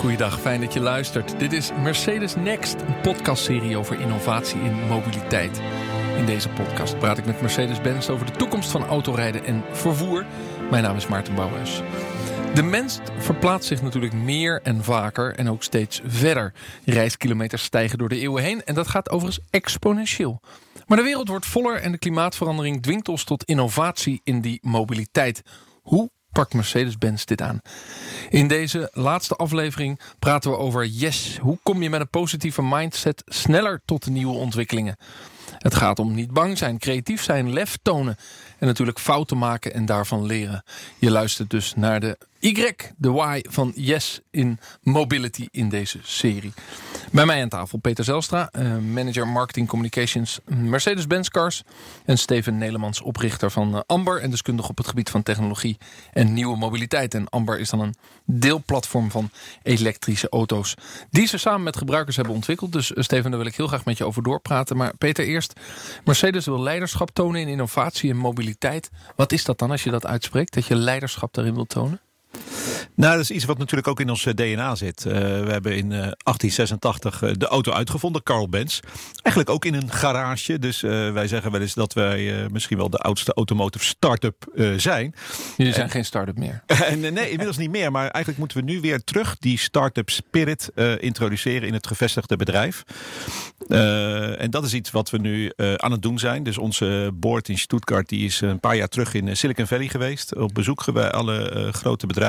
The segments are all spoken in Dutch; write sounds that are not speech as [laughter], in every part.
Goeiedag, fijn dat je luistert. Dit is Mercedes Next, een podcastserie over innovatie in mobiliteit. In deze podcast praat ik met Mercedes-Benz over de toekomst van autorijden en vervoer. Mijn naam is Maarten Bouwhuis. De mens verplaatst zich natuurlijk meer en vaker en ook steeds verder. Reiskilometers stijgen door de eeuwen heen en dat gaat overigens exponentieel. Maar de wereld wordt voller en de klimaatverandering dwingt ons tot innovatie in die mobiliteit. Hoe pakt Mercedes-Benz dit aan? In deze laatste aflevering praten we over yes. Hoe kom je met een positieve mindset sneller tot nieuwe ontwikkelingen? Het gaat om niet bang zijn, creatief zijn, lef tonen en natuurlijk fouten maken en daarvan leren. Je luistert dus naar de Y, de Y van Yes in Mobility in deze serie. Bij mij aan tafel Peter Zelstra, eh, manager marketing communications Mercedes-Benz Cars. En Steven Nelemans, oprichter van eh, Amber en deskundig op het gebied van technologie en nieuwe mobiliteit. En Amber is dan een deelplatform van elektrische auto's. Die ze samen met gebruikers hebben ontwikkeld. Dus eh, Steven, daar wil ik heel graag met je over doorpraten. Maar Peter, eerst. Mercedes wil leiderschap tonen in innovatie en mobiliteit. Wat is dat dan als je dat uitspreekt? Dat je leiderschap daarin wil tonen? Nou, dat is iets wat natuurlijk ook in ons eh, DNA zit. Uh, we hebben in uh, 1886 uh, de auto uitgevonden, Carl Benz. Eigenlijk ook in een garage. Dus wij zeggen wel eens dat wij misschien wel de oudste automotive start-up zijn. Jullie zijn geen start-up meer. [laughs] nee, inmiddels niet meer. Maar eigenlijk moeten we nu weer terug die start-up spirit introduceren in het gevestigde bedrijf. en dat is iets wat we nu aan het doen zijn. Dus onze board in Stuttgart die is een paar jaar terug in Silicon Valley geweest. Op bezoek bij alle grote bedrijven.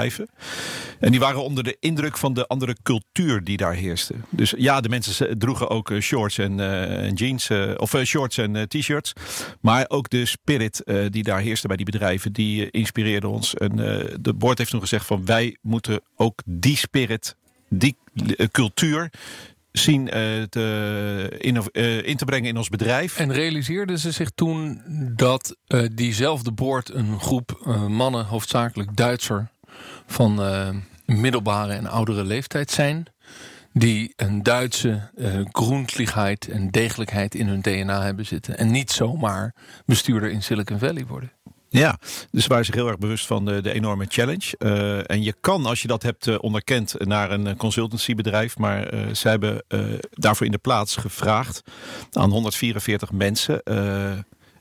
En die waren onder de indruk van de andere cultuur die daar heerste. Dus ja, de mensen droegen ook eh, shorts en, en jeans, uh, of shorts en t-shirts. Maar ook de spirit die daar heerste bij die bedrijven, die inspireerde ons. En de board heeft toen gezegd van wij moeten ook die spirit, die cultuur zien te, in, in, te brengen in ons bedrijf. En realiseerden ze zich toen dat diezelfde board een groep mannen, hoofdzakelijk Duitser, van uh, middelbare en oudere leeftijd zijn. Die een Duitse uh, en degelijkheid in hun DNA hebben zitten. En niet zomaar bestuurder in Silicon Valley worden. Ja, dus waren zich heel erg bewust van de, de enorme challenge. Uh, en je kan, als je dat hebt onderkend, naar een consultancybedrijf. Maar uh, zij hebben daarvoor in de plaats gevraagd aan 144 mensen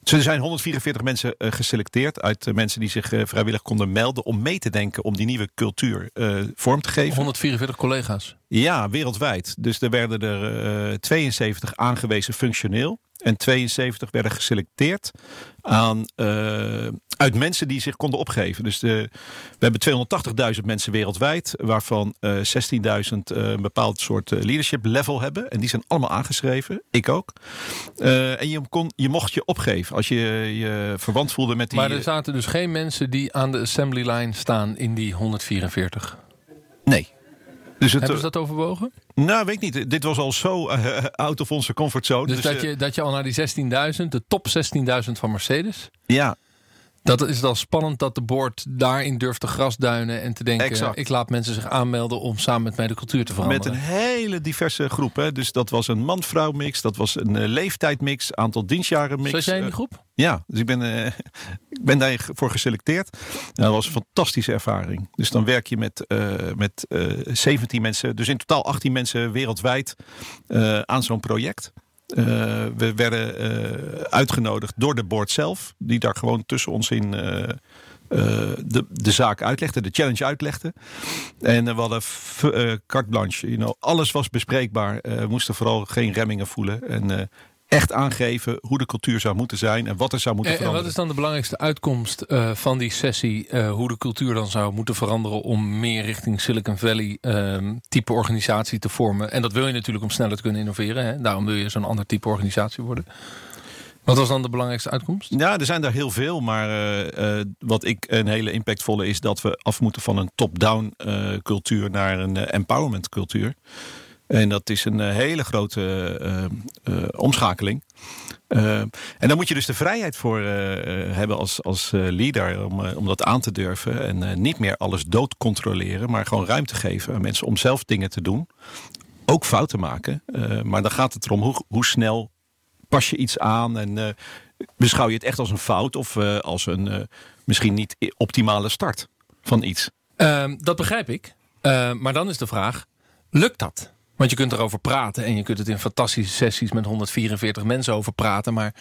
er zijn 144 mensen uh, geselecteerd uit uh, mensen die zich uh, vrijwillig konden melden om mee te denken om die nieuwe cultuur vorm te geven. 144 collega's? Ja, wereldwijd. Dus er werden er 72 aangewezen functioneel. En 72 werden geselecteerd aan, uh, uit mensen die zich konden opgeven. Dus de, we hebben 280.000 mensen wereldwijd, waarvan uh, 16.000 uh, een bepaald soort leadership level hebben. En die zijn allemaal aangeschreven, ik ook. En je, kon, je mocht je opgeven als je je verwant voelde met die... Maar er zaten dus geen mensen die aan de assembly line staan in die 144? Nee. Dus het, Hebben ze dat overwogen? Nou, weet ik niet. Dit was al zo uh, out of onze comfortzone. Dus, dus dat, je, dat je al naar die 16.000, de top 16.000 van Mercedes. Ja, dat is dan spannend dat de board daarin durft te grasduinen en te denken: exact. ik laat mensen zich aanmelden om samen met mij de cultuur te veranderen. Met een hele diverse groep. Hè? Dus dat was een man-vrouw mix, dat was een uh, leeftijdmix, aantal dienstjaren mix. Zat jij in die groep? Uh, ja, dus ik ben, uh, [laughs] ik ben daarvoor geselecteerd. dat was een fantastische ervaring. Dus dan werk je met, met 17 mensen, dus in totaal 18 mensen wereldwijd aan zo'n project. Uh, we werden uh, uitgenodigd door de board zelf, die daar gewoon tussen ons in uh, de, de zaak uitlegde, de challenge uitlegde. En we hadden carte blanche, you know, alles was bespreekbaar. we moesten vooral geen remmingen voelen. En echt aangeven hoe de cultuur zou moeten zijn en wat er zou moeten en, veranderen. En wat is dan de belangrijkste uitkomst uh, van die sessie? Uh, hoe de cultuur dan zou moeten veranderen om meer richting Silicon Valley uh, type organisatie te vormen? En dat wil je natuurlijk om sneller te kunnen innoveren. Hè? Daarom wil je zo'n ander type organisatie worden. Wat was dan de belangrijkste uitkomst? Ja, er zijn er heel veel. Maar uh, wat ik een hele impactvolle is dat we af moeten van een top-down cultuur naar een empowerment cultuur. En dat is een eh, hele grote uh, uh, omschakeling. en daar moet je dus de vrijheid voor hebben als, als leader om, om dat aan te durven. En niet meer alles dood controleren, maar gewoon ruimte geven aan mensen om zelf dingen te doen. Ook fouten maken. maar dan gaat het erom hoe, hoe snel pas je iets aan en beschouw je het echt als een fout of als een misschien niet optimale start van iets. Ehm, dat begrijp ik. maar dan is de vraag lukt dat? Want je kunt erover praten en je kunt het in fantastische sessies met 144 mensen over praten. Maar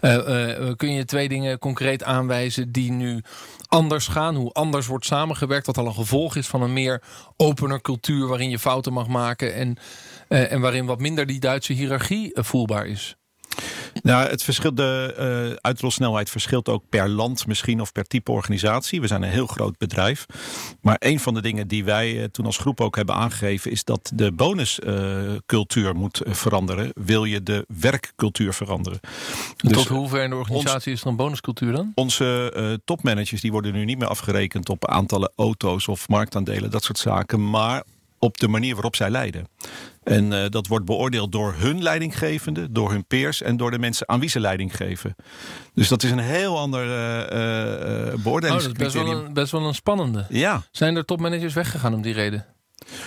uh, kun je twee dingen concreet aanwijzen die nu anders gaan? Hoe anders wordt samengewerkt, wat al een gevolg is van een meer opener cultuur waarin je fouten mag maken en, uh, en waarin wat minder die Duitse hiërarchie voelbaar is? Nou, het verschil, de uh, uitrolsnelheid verschilt ook per land misschien of per type organisatie. We zijn een heel groot bedrijf. Maar een van de dingen die wij uh, toen als groep ook hebben aangegeven... is dat de bonuscultuur uh, moet veranderen. Wil je de werkcultuur veranderen. Dus tot hoever in de organisatie ons, is er een bonuscultuur dan? Onze topmanagers die worden nu niet meer afgerekend op aantallen auto's of marktaandelen. Dat soort zaken. Maar op de manier waarop zij leiden. En uh, dat wordt beoordeeld door hun leidinggevende, door hun peers en door de mensen aan wie ze leiding geven. Dus dat is een heel ander uh, uh, beoordelingscriterium. Oh, dat is best wel, een, best wel een spannende. Ja. Zijn er topmanagers weggegaan om die reden?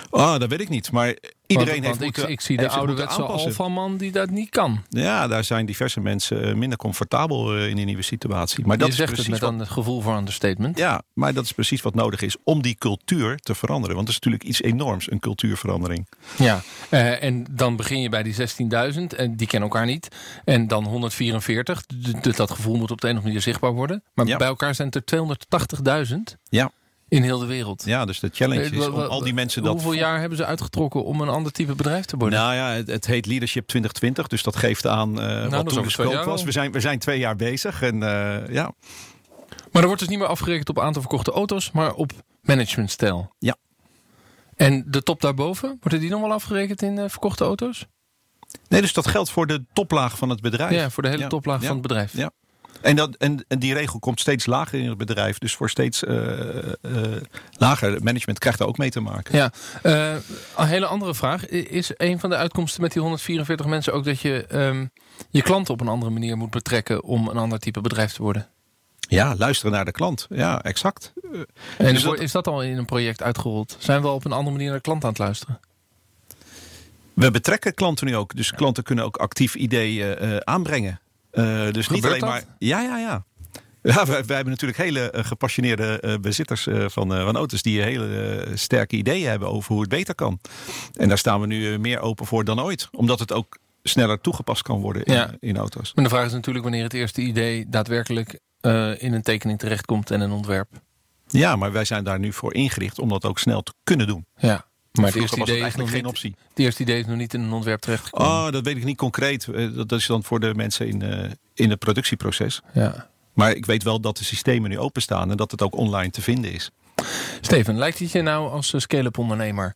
Oh, dat weet ik niet. Maar iedereen want, heeft want ik, ik zie de ouderwetse alfaman die dat niet kan. Ja, daar zijn diverse mensen minder comfortabel in die nieuwe situatie. Maar dat Je is zegt het met wat, een gevoel voor understatement. Ja, maar dat is precies wat nodig is om die cultuur te veranderen. Want het is natuurlijk iets enorms, een cultuurverandering. Ja, uh, en dan begin je bij die 16.000 en die kennen elkaar niet. En dan 144. Dus dat gevoel moet op de een of andere manier zichtbaar worden. Maar ja. bij elkaar zijn het er 280.000. Ja. In heel de wereld. Ja, dus de challenge is om al die mensen dat... Hoeveel jaar hebben ze uitgetrokken om een ander type bedrijf te worden? Nou ja, het, het heet Leadership 2020. Dus dat geeft aan uh, nou, wat toen de scope was. We zijn, we zijn twee jaar bezig en uh, ja. Maar er wordt dus niet meer afgerekend op aantal verkochte auto's, maar op managementstijl. Ja. En de top daarboven, worden die nog wel afgerekend in uh, verkochte auto's? Nee, dus dat geldt voor de toplaag van het bedrijf. Ja, voor de hele ja. toplaag ja. van het bedrijf. Ja. En, dat, en, en, die regel komt steeds lager in het bedrijf. Dus voor steeds uh, uh, lager management krijgt daar ook mee te maken. Ja, uh, een hele andere vraag. Is een van de uitkomsten met die 144 mensen ook dat je um, je klanten op een andere manier moet betrekken om een ander type bedrijf te worden? Ja, luisteren naar de klant. Ja, exact. En dus dat, is dat al in een project uitgerold? Zijn we op een andere manier naar de klant aan het luisteren? We betrekken klanten nu ook. Dus klanten kunnen ook actief ideeën aanbrengen. Uh, dus Gebeurt niet alleen dat? maar. Ja, ja, ja. Ja, wij, wij hebben natuurlijk hele uh, gepassioneerde uh, bezitters van, van auto's die hele sterke ideeën hebben over hoe het beter kan. En daar staan we nu meer open voor dan ooit. Omdat het ook sneller toegepast kan worden in, Ja. in auto's. Maar de vraag is natuurlijk wanneer het eerste idee daadwerkelijk eh, in een tekening terechtkomt en een ontwerp. Ja, maar wij zijn daar nu voor ingericht om dat ook snel te kunnen doen. Ja. Maar het eerste, idee is nog geen niet, optie. het eerste idee is nog niet in een ontwerp terechtgekomen. Oh, dat weet ik niet concreet. Eh, Dat is dan voor de mensen in, eh, in het productieproces. Ja. Maar ik weet wel dat de systemen nu openstaan en dat het ook online te vinden is. Steven, lijkt het je nou als eh, scale-up ondernemer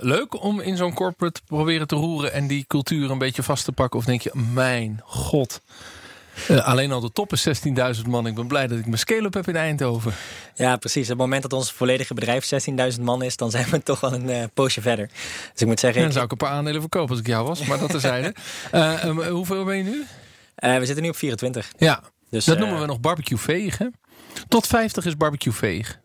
leuk om in zo'n corporate proberen te roeren en die cultuur een beetje vast te pakken? Of denk je, mijn god, eh, alleen al de top is 16.000 man. Ik ben blij dat ik mijn scale-up heb in Eindhoven. Ja, precies. Op het moment dat ons volledige bedrijf 16.000 man is, dan zijn we [laughs] toch wel een eh, poosje verder. Dus ik moet zeggen, Ja, dan ik- zou ik een paar aandelen verkopen als ik jou was, maar dat terzijde. [laughs] Um, hoeveel ben je nu? we zitten nu op 24. Ja, Dus, dat noemen we nog barbecue veeg. Tot 50 is barbecue veeg.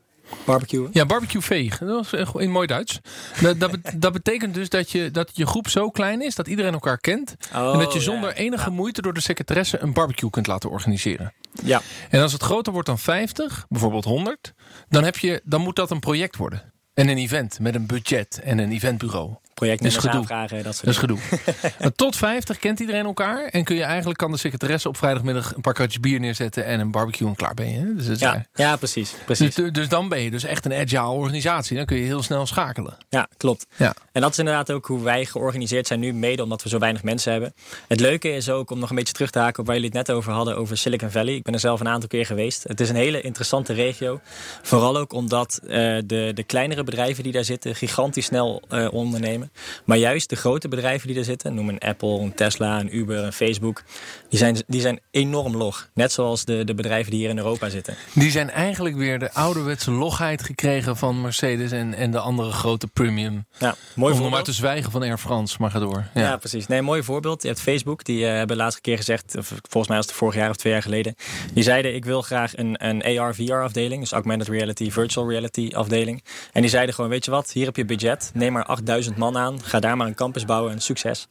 Barbecue. Ja, barbecue veeg. Dat is in mooi Duits. Dat, dat, bet- dat betekent dus dat je, dat je groep zo klein is dat iedereen elkaar kent. Oh, en dat je ja. zonder enige moeite door de secretaresse een barbecue kunt laten organiseren. Ja, En als het groter wordt dan 50, bijvoorbeeld 100, dan, heb je, dan moet dat een project worden. En een event met een budget en een eventbureau. Projectnummers gedoe. aanvragen, dat soort Dat is gedoe. [laughs] Tot 50 kent iedereen elkaar. En kun je eigenlijk kan de secretaresse op vrijdagmiddag een paar kratjes bier neerzetten en een barbecue en klaar ben je. Dus, is Ja, ja, precies. dus, precies. dus dan ben je dus echt een agile organisatie. Dan kun je heel snel schakelen. Ja, klopt. Ja. En dat is inderdaad ook hoe wij georganiseerd zijn nu, mede omdat we zo weinig mensen hebben. Het leuke is ook, om nog een beetje terug te haken op waar jullie het net over hadden, over Silicon Valley. Ik ben er zelf een aantal keer geweest. Het is een hele interessante regio. Vooral ook omdat eh, de, de kleinere bedrijven die daar zitten gigantisch snel eh, ondernemen. Maar juist de grote bedrijven die daar zitten, noem een Apple, een Tesla, een Uber, een Facebook, die zijn, die zijn enorm log. Net zoals de, de bedrijven die hier in Europa zitten. Die zijn eigenlijk weer de ouderwetse logheid gekregen van Mercedes en, en de andere grote premium. Ja, mooi Om maar te zwijgen van Air France, maar ga door. Ja. Ja, precies. Nee, mooi voorbeeld. Je hebt Facebook, die eh, hebben laatst een keer gezegd, of volgens mij was het vorig jaar of twee jaar geleden. Die zeiden: Ik wil graag een, een AR-VR-afdeling, dus augmented reality, virtual reality afdeling. En die zeiden gewoon: Weet je wat, hier heb je budget, neem maar 8000 man aan, ga daar maar een campus bouwen en succes.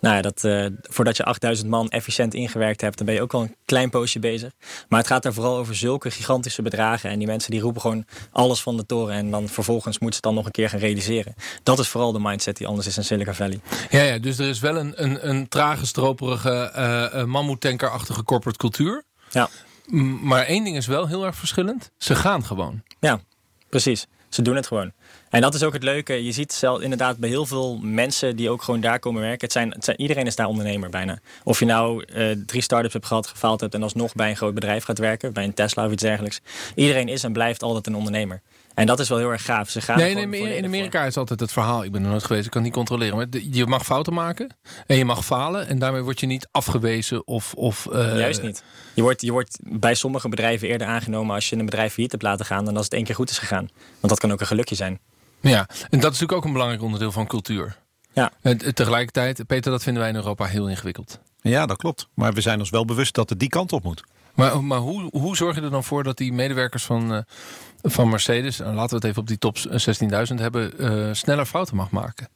Nou ja, dat, uh, voordat je 8000 man efficiënt ingewerkt hebt, dan ben je ook wel een klein poosje bezig. Maar het gaat er vooral over zulke gigantische bedragen. En die mensen die roepen gewoon alles van de toren. En dan vervolgens moeten ze het dan nog een keer gaan realiseren. Dat is vooral de mindset die anders is in Silicon Valley. Ja, ja dus er is wel een, een, een trage, stroperige, uh, mammoetankerachtige corporate cultuur. Ja. Maar één ding is wel heel erg verschillend. Ze gaan gewoon. Ja, precies. Ze doen het gewoon. En dat is ook het leuke. Je ziet zelf inderdaad bij heel veel mensen die ook gewoon daar komen werken. Het zijn, het zijn iedereen is daar ondernemer bijna. Of je nou uh, drie start-ups hebt gehad, gefaald hebt en alsnog bij een groot bedrijf gaat werken. Bij een Tesla of iets dergelijks. Iedereen is en blijft altijd een ondernemer. En dat is wel heel erg gaaf. Ze gaan nee, nee in Amerika is altijd het verhaal. Ik ben er nooit geweest, ik kan niet controleren. Maar je mag fouten maken en je mag falen. En daarmee word je niet afgewezen of... of uh... Juist niet. Je wordt, je wordt bij sommige bedrijven eerder aangenomen als je een bedrijf failliet hebt laten gaan... dan als het één keer goed is gegaan. Want dat kan ook een gelukje zijn. Ja, en dat is natuurlijk ook een belangrijk onderdeel van cultuur. Ja. En tegelijkertijd, Peter, dat vinden wij in Europa heel ingewikkeld. Ja, dat klopt. Maar we zijn ons wel bewust dat het die kant op moet. Maar, maar hoe, hoe zorg je er dan voor dat die medewerkers van, uh, van Mercedes, en laten we het even op die top 16.000 hebben, uh, sneller fouten mag maken?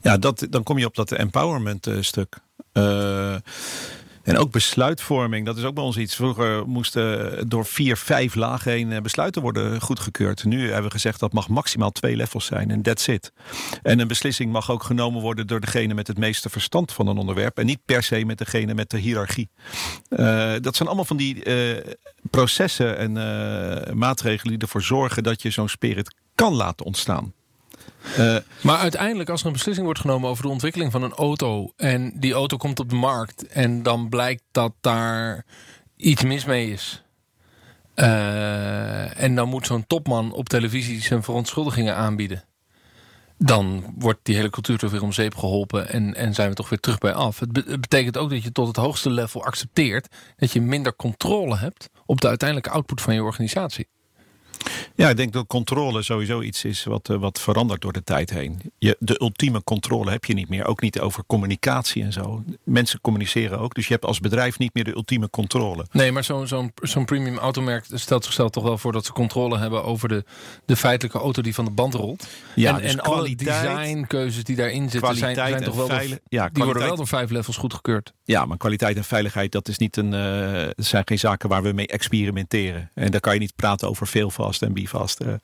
Ja, dat, dan kom je op dat empowerment uh, stuk. En ook besluitvorming, dat is ook bij ons iets. Vroeger moesten door vier, vijf lagen heen eh, besluiten worden goedgekeurd. Nu hebben we gezegd dat mag maximaal twee levels zijn en that's it. En een beslissing mag ook genomen worden door degene met het meeste verstand van een onderwerp. En niet per se met degene met de hiërarchie. Uh, dat zijn allemaal van die uh, processen en maatregelen die ervoor zorgen dat je zo'n spirit kan laten ontstaan. Uh, maar uiteindelijk, als er een beslissing wordt genomen over de ontwikkeling van een auto. en die auto komt op de markt. en dan blijkt dat daar iets mis mee is. Uh, en dan moet zo'n topman op televisie zijn verontschuldigingen aanbieden. Dan wordt die hele cultuur toch weer om zeep geholpen en, en zijn we toch weer terug bij af. Het, het betekent ook dat je tot het hoogste level accepteert dat je minder controle hebt op de uiteindelijke output van je organisatie. Ja, ik denk dat controle sowieso iets is wat, uh, wat verandert door de tijd heen. Je, de ultieme controle heb je niet meer. Ook niet over communicatie en zo. Mensen communiceren ook. Dus je hebt als bedrijf niet meer de ultieme controle. Nee, maar zo'n zo'n zo'n premium automerk stelt zichzelf toch wel voor dat ze controle hebben over de, de feitelijke auto die van de band rolt. Ja, en, dus en alle designkeuzes die daarin zitten zijn, zijn toch wel. Door, ja, die worden wel door vijf levels goedgekeurd. Ja, maar kwaliteit en veiligheid, dat is niet een. Uh, zijn geen zaken waar we mee experimenteren. En daar kan je niet praten over veel vast en bivast. Uh,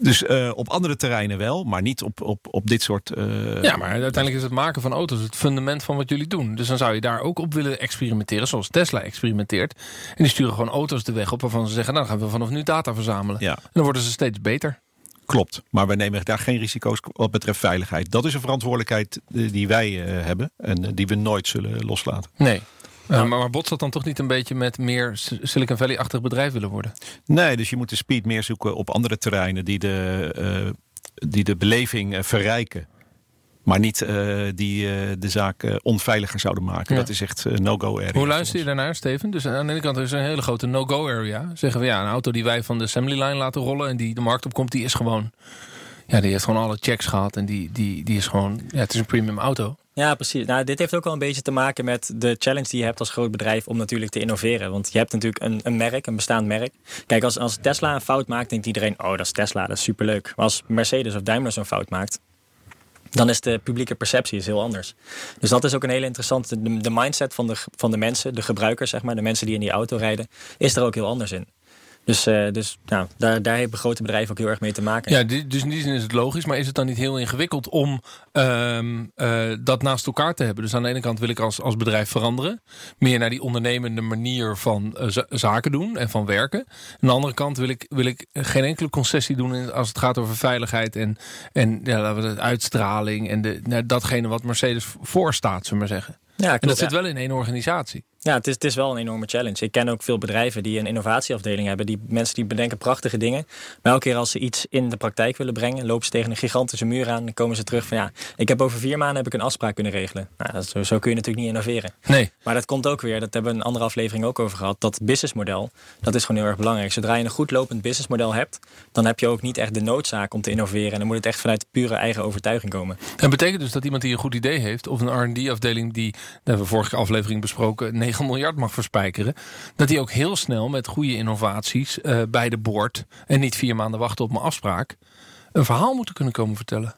dus uh, op andere terreinen wel, maar niet op, op, op dit soort. Uh... Ja, maar uiteindelijk is het maken van auto's het fundament van wat jullie doen. Dus dan zou je daar ook op willen experimenteren, zoals Tesla experimenteert. En die sturen gewoon auto's de weg op waarvan ze zeggen: Nou, dan gaan we vanaf nu data verzamelen. Ja. En dan worden ze steeds beter. Klopt, maar we nemen daar geen risico's wat betreft veiligheid. Dat is een verantwoordelijkheid die wij uh, hebben en die we nooit zullen loslaten. Nee. Uh, maar, maar botst dat dan toch niet een beetje met meer Silicon Valley-achtig bedrijf willen worden? Nee, dus je moet de speed meer zoeken op andere terreinen die de, uh, die de beleving uh, verrijken. Maar niet die de zaak onveiliger zouden maken. Ja. Dat is echt no-go area. Hoe luister je daarnaar, Steven? Dus aan de ene kant is er een hele grote no-go area. Zeggen we ja, een auto die wij van de assembly line laten rollen en die de markt opkomt, die is gewoon. Ja, die heeft gewoon alle checks gehad en die, die, die is gewoon. Ja, het is een premium auto. Ja, precies. Nou, dit heeft ook wel een beetje te maken met de challenge die je hebt als groot bedrijf om natuurlijk te innoveren. Want je hebt natuurlijk een, een merk, een bestaand merk. Kijk, als, als Tesla een fout maakt, denkt iedereen, oh, dat is Tesla, dat is superleuk. Maar als Mercedes of Daimler zo'n fout maakt, dan is de publieke perceptie is heel anders. Dus dat is ook een hele interessante. De, mindset van de, van de mensen, de gebruikers, zeg maar, de mensen die in die auto rijden, is er ook heel anders in. Dus, uh, dus nou, daar, daar hebben grote bedrijven ook heel erg mee te maken. Ja, dus in die zin is het logisch. Maar is het dan niet heel ingewikkeld om um, uh, dat naast elkaar te hebben? Dus aan de ene kant wil ik als, als bedrijf veranderen. Meer naar die ondernemende manier van uh, zaken doen en van werken. Aan de andere kant wil ik, wil ik geen enkele concessie doen als het gaat over veiligheid en, en ja, uitstraling. En de, nou, datgene wat Mercedes voorstaat, zullen we maar zeggen. Ja, klopt, en dat zit wel in één organisatie. Ja, het is, het is wel een enorme challenge. Ik ken ook veel bedrijven die een innovatieafdeling hebben. Die mensen die bedenken prachtige dingen. Maar elke keer als ze iets in de praktijk willen brengen, lopen ze tegen een gigantische muur aan. Dan komen ze terug van ja, ik heb over vier maanden heb ik een afspraak kunnen regelen. Nou, zo, zo kun je natuurlijk niet innoveren. Nee. Maar dat komt ook weer, dat hebben we een andere aflevering ook over gehad. Dat businessmodel, dat is gewoon heel erg belangrijk. Zodra je een goed lopend businessmodel hebt, dan heb je ook niet echt de noodzaak om te innoveren. En dan moet het echt vanuit pure eigen overtuiging komen. En betekent dus dat iemand die een goed idee heeft, of een RD-afdeling die, dat hebben we vorige aflevering besproken, 9 miljard mag verspijkeren. Dat hij ook heel snel met goede innovaties uh, bij de boord en niet vier maanden wachten op mijn afspraak, een verhaal moeten kunnen komen vertellen.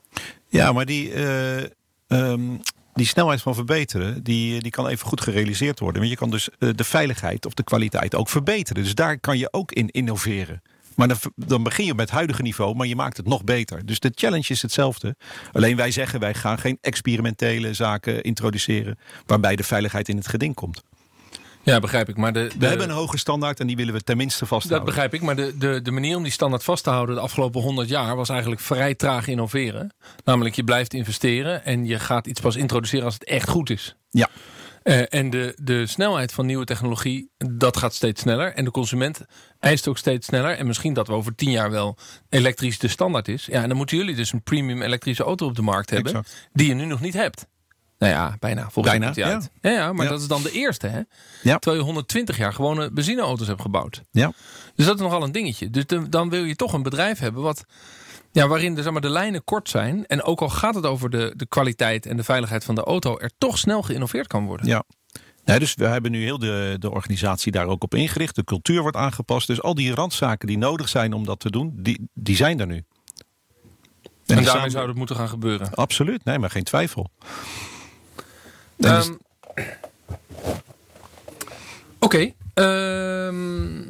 Ja, maar die, uh, um, die snelheid van verbeteren, die, die kan even goed gerealiseerd worden. Want je kan dus eh, de veiligheid of de kwaliteit ook verbeteren. Dus daar kan je ook in innoveren. Maar dan, dan begin je met het huidige niveau, maar je maakt het nog beter. Dus de challenge is hetzelfde. Alleen wij zeggen, wij gaan geen experimentele zaken introduceren... waarbij de veiligheid in het geding komt. Ja, begrijp ik. Maar de, de, We hebben een hoge standaard en die willen we tenminste vasthouden. Dat begrijp ik, maar de, de, de manier om die standaard vast te houden de afgelopen 100 jaar was eigenlijk vrij traag innoveren. Namelijk, je blijft investeren en je gaat iets pas introduceren als het echt goed is. Ja. Uh, en de, de snelheid van nieuwe technologie, dat gaat steeds sneller. En de consument eist ook steeds sneller. En misschien dat we over tien jaar wel elektrisch de standaard is. Ja, en dan moeten jullie dus een premium elektrische auto op de markt hebben. Exact. Die je nu nog niet hebt. Nou ja, bijna. Volgens Bijna, mij uit. Ja, ja maar Ja. dat is dan de eerste, hè? Ja. Terwijl je 120 jaar gewone benzineauto's hebt gebouwd. Ja. Dus dat is nogal een dingetje. Dus de- dan wil je toch een bedrijf hebben wat, ja, waarin de, zeg maar, de lijnen kort zijn. En ook al gaat het over de, de kwaliteit en de veiligheid van de auto, er toch snel geïnnoveerd kan worden. Ja. Nee, dus we hebben nu heel de, de organisatie daar ook op ingericht. De cultuur wordt aangepast. Dus al die randzaken die nodig zijn om dat te doen, die, die zijn er nu. En, die daarmee zou dat moeten gaan gebeuren. Absoluut, nee, maar geen twijfel. Dus- Ehm, Oké. ehm,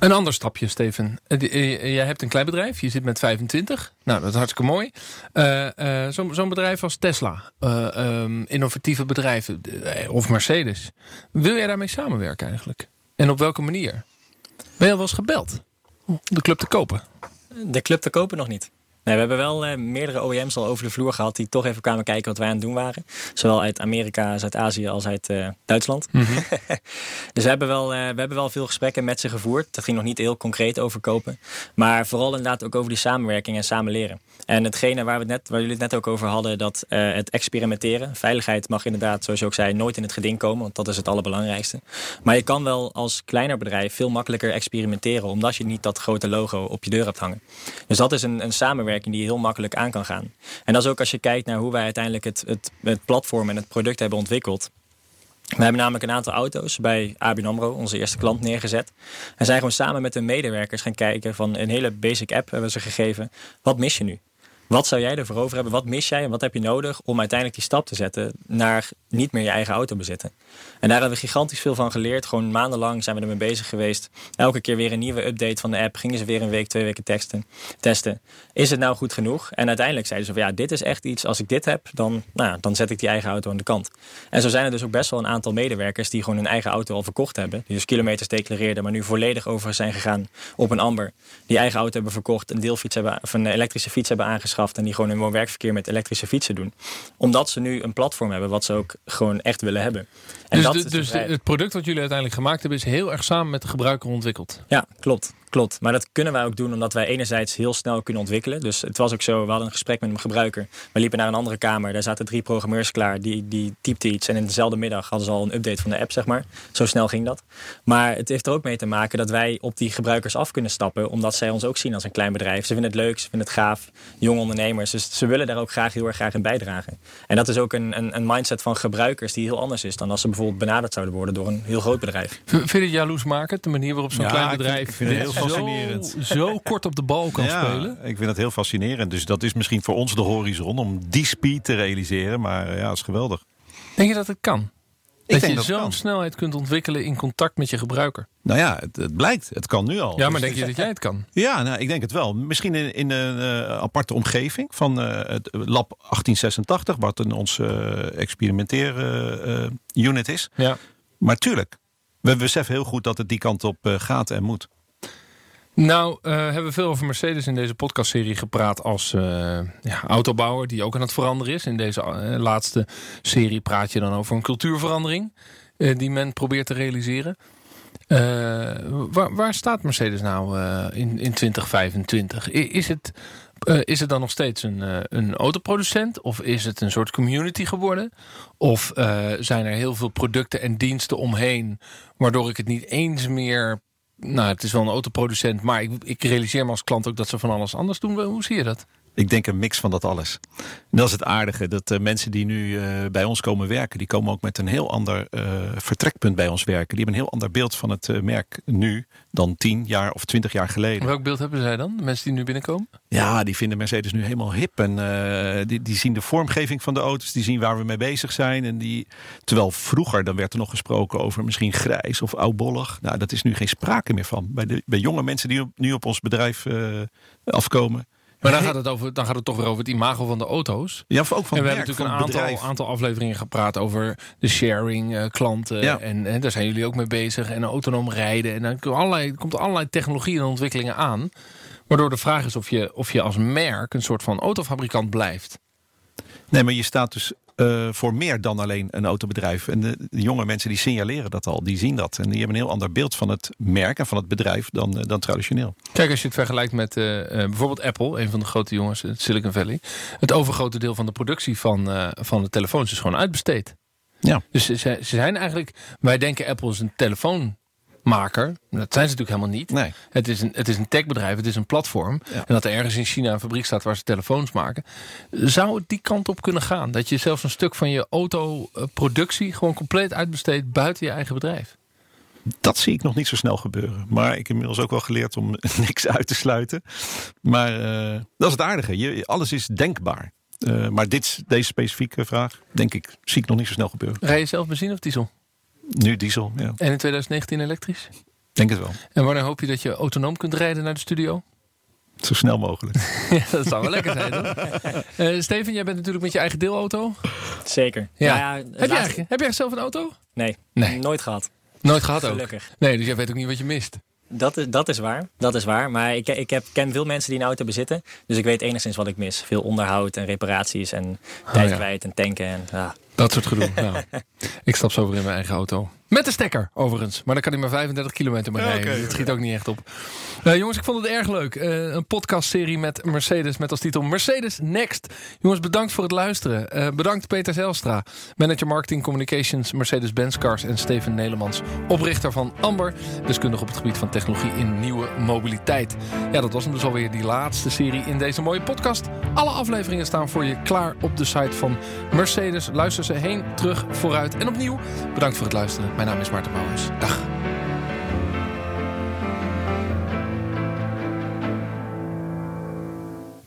een ander stapje, Steven. Eh, die- eh, Jij hebt een klein bedrijf. Je zit met 25. Nou, dat is hartstikke mooi. Eh, eh, Zo'n zo'n bedrijf als Tesla. eh, ehm, innovatieve bedrijven. eh, Of Mercedes. Wil jij daarmee samenwerken eigenlijk? En op welke manier? Ben je al wel eens gebeld? Om de club te kopen? De club te kopen nog niet. Nee, we hebben wel eh, meerdere OEM's al over de vloer gehad die toch even kwamen kijken wat wij aan het doen waren. Zowel uit Amerika, Zuid-Azië als uit eh, Duitsland. [laughs] dus we hebben, wel, eh, we hebben wel veel gesprekken met ze gevoerd. Dat ging nog niet heel concreet over kopen. Maar vooral inderdaad ook over die samenwerking en samen leren. En hetgene waar, we het net, waar jullie het net ook over hadden, dat het experimenteren. Veiligheid mag inderdaad, zoals je ook zei, nooit in het geding komen. Want dat is het allerbelangrijkste. Maar je kan wel als kleiner bedrijf veel makkelijker experimenteren. Omdat je niet dat grote logo op je deur hebt hangen. Dus dat is een, een samenwerking die je heel makkelijk aan kan gaan. En dat is ook als je kijkt naar hoe wij uiteindelijk het, het, het platform en het product hebben ontwikkeld. We hebben namelijk een aantal auto's bij ABN AMRO, onze eerste klant, neergezet. En zijn gewoon samen met de medewerkers gaan kijken van een hele basic app hebben we ze gegeven. Wat mis je nu? Wat zou jij ervoor over hebben? Wat mis jij en wat heb je nodig om uiteindelijk die stap te zetten naar niet meer je eigen auto bezitten? En daar hebben we gigantisch veel van geleerd. Gewoon maandenlang zijn we ermee bezig geweest. Elke keer weer een nieuwe update van de app. Gingen ze weer een week, twee weken testen. Is het nou goed genoeg? En uiteindelijk zeiden ze van ja, dit is echt iets. Als ik dit heb, dan, nou, dan zet ik die eigen auto aan de kant. En zo zijn er dus ook best wel een aantal medewerkers die gewoon hun eigen auto al verkocht hebben. Die dus kilometers declareerden, maar nu volledig over zijn gegaan op een Amber. Die eigen auto hebben verkocht, een deelfiets hebben, of een elektrische fiets hebben aangeschaft. En die gewoon hun woon-werkverkeer met elektrische fietsen doen. Omdat ze nu een platform hebben wat ze ook gewoon echt willen hebben. En Dus, dat de- dus de- vrijheid. het product wat jullie uiteindelijk gemaakt hebben... is heel erg samen met de gebruiker ontwikkeld. Ja, klopt. Klopt. Maar dat kunnen wij ook doen omdat wij enerzijds heel snel kunnen ontwikkelen. Dus het was ook zo, we hadden een gesprek met een gebruiker. We liepen naar een andere kamer. Daar zaten drie programmeurs klaar. Die, die typten iets. En in dezelfde middag hadden ze al een update van de app, zeg maar. Zo snel ging dat. Maar het heeft er ook mee te maken dat wij op die gebruikers af kunnen stappen. Omdat zij ons ook zien als een klein bedrijf. Ze vinden het leuk, ze vinden het gaaf. Jonge ondernemers. Dus ze willen daar ook graag heel erg graag in bijdragen. En dat is ook een, een, een mindset van gebruikers die heel anders is dan als ze bijvoorbeeld benaderd zouden worden door een heel groot bedrijf. Vind je het jaloers maken? De manier waarop zo'n Ja, klein ik vind- bedrijf ik vind het heel zo- fascinerend. Zo, kort op de bal kan ja, spelen. ik vind dat heel fascinerend. Dus dat is misschien voor ons de horizon om die speed te realiseren. Maar ja, dat is geweldig. Denk je dat het kan? dat je het zo'n snelheid kunt ontwikkelen in contact met je gebruiker. Nou ja, het, het blijkt. Het kan nu al. Ja, maar Dus- denk je dat jij het kan? Ja, nou, ik denk het wel. Misschien in, in een eh, aparte omgeving van eh, het lab 1886, wat een ons eh experimenteer eh, eh, unit is. Ja. Maar tuurlijk, we beseffen heel goed dat het die kant op eh, gaat en moet. Nou, eh, hebben we veel over Mercedes in deze podcastserie gepraat als eh, ja, autobouwer die ook aan het veranderen is. In deze eh, laatste serie praat je dan over een cultuurverandering die men probeert te realiseren. Waar, waar staat Mercedes nou in, in 2025? I- Is het, is het dan nog steeds een, een autoproducent? Of is het een soort community geworden? Of zijn er heel veel producten en diensten omheen... waardoor ik het niet eens meer... Nou, het is wel een autoproducent... maar ik, ik realiseer me als klant ook dat ze van alles anders doen. Hoe zie je dat? Ik denk een mix van dat alles. En dat is het aardige. Dat eh, mensen die nu eh, bij ons komen werken, die komen ook met een heel ander eh, vertrekpunt bij ons werken. Die hebben een heel ander beeld van het merk nu dan tien jaar of twintig jaar geleden. Welk beeld hebben zij dan? De mensen die nu binnenkomen? Ja, die vinden Mercedes nu helemaal hip. En uh, die, die zien de vormgeving van de auto's. Die zien waar we mee bezig zijn. En die, terwijl vroeger, dan werd er nog gesproken over misschien grijs of oudbollig. Nou, dat is nu geen sprake meer van. Bij, de, bij jonge mensen die op, nu op ons bedrijf uh, afkomen. Maar dan gaat, het over, dan gaat het toch weer over het imago van de auto's. Ja, ook van en we hebben natuurlijk een aantal, aantal afleveringen gepraat over de sharing, uh, klanten. Ja. En, en, daar zijn jullie ook mee bezig. En autonoom rijden. En dan komt allerlei, komt allerlei technologieën en ontwikkelingen aan. Waardoor de vraag is of je, of je als merk een soort van autofabrikant blijft. Nee, maar je staat dus uh, voor meer dan alleen een autobedrijf. En de, de, jonge mensen die signaleren dat al, die zien dat. En die hebben een heel ander beeld van het merk en van het bedrijf dan, uh, dan traditioneel. Kijk, als je het vergelijkt met uh, bijvoorbeeld Apple, een van de grote jongens in Silicon Valley. Het overgrote deel van de productie van, van de telefoons is gewoon uitbesteed. Ja. Dus ze, ze zijn eigenlijk, wij denken Apple is een telefoon maker. Dat zijn ze natuurlijk helemaal niet. Nee. Het, is een, het is een techbedrijf, het is een platform. En dat er ergens in China een fabriek staat waar ze telefoons maken. Zou het die kant op kunnen gaan? Dat je zelfs een stuk van je autoproductie gewoon compleet uitbesteedt buiten je eigen bedrijf? Dat zie ik nog niet zo snel gebeuren. Maar ik heb inmiddels ook wel geleerd om [laughs] niks uit te sluiten. Maar uh, dat is het aardige. Je, alles is denkbaar. Uh, maar dit, deze specifieke vraag, denk ik, zie ik nog niet zo snel gebeuren. Rij je zelf benzine of diesel? Nu diesel, ja. En in 2019 elektrisch? Denk het wel. En wanneer hoop je dat je autonoom kunt rijden naar de studio? [laughs] Zo snel mogelijk. [laughs] ja, dat zou wel lekker zijn, toch? [laughs] Uh, Steven, jij bent natuurlijk met je eigen deelauto. Zeker. Ja. ja, ja heb, laatste... jij, heb jij zelf een auto? Nee, nee. nooit gehad. Nooit gehad ook? Gelukkig. Nee, dus jij weet ook niet wat je mist. Dat is, dat is waar. Dat is waar. Maar ik, ik heb, ken veel mensen die een auto bezitten. Dus ik weet enigszins wat ik mis. Veel onderhoud en reparaties en tijd oh, ja. kwijt en tanken. En, ja. Dat soort gedoe. ja. Ik stap zo weer in mijn eigen auto. Met de stekker, overigens. Maar dan kan hij maar 35 kilometer mee rijden. Okay. Dat schiet ook niet echt op. Uh, jongens, ik vond het erg leuk. Uh, een podcastserie met Mercedes met als titel Mercedes Next. Jongens, bedankt voor het luisteren. Uh, bedankt Peter Zelstra, manager marketing communications Mercedes-Benz Cars en Steven Nelemans, oprichter van Amber, deskundig op het gebied van technologie in nieuwe mobiliteit. Ja, dat was hem dus alweer die laatste serie in deze mooie podcast. Alle afleveringen staan voor je klaar op de site van Mercedes. Luister heen, terug, vooruit en opnieuw. Bedankt voor het luisteren. Mijn naam is Maarten Bouwers. Dag.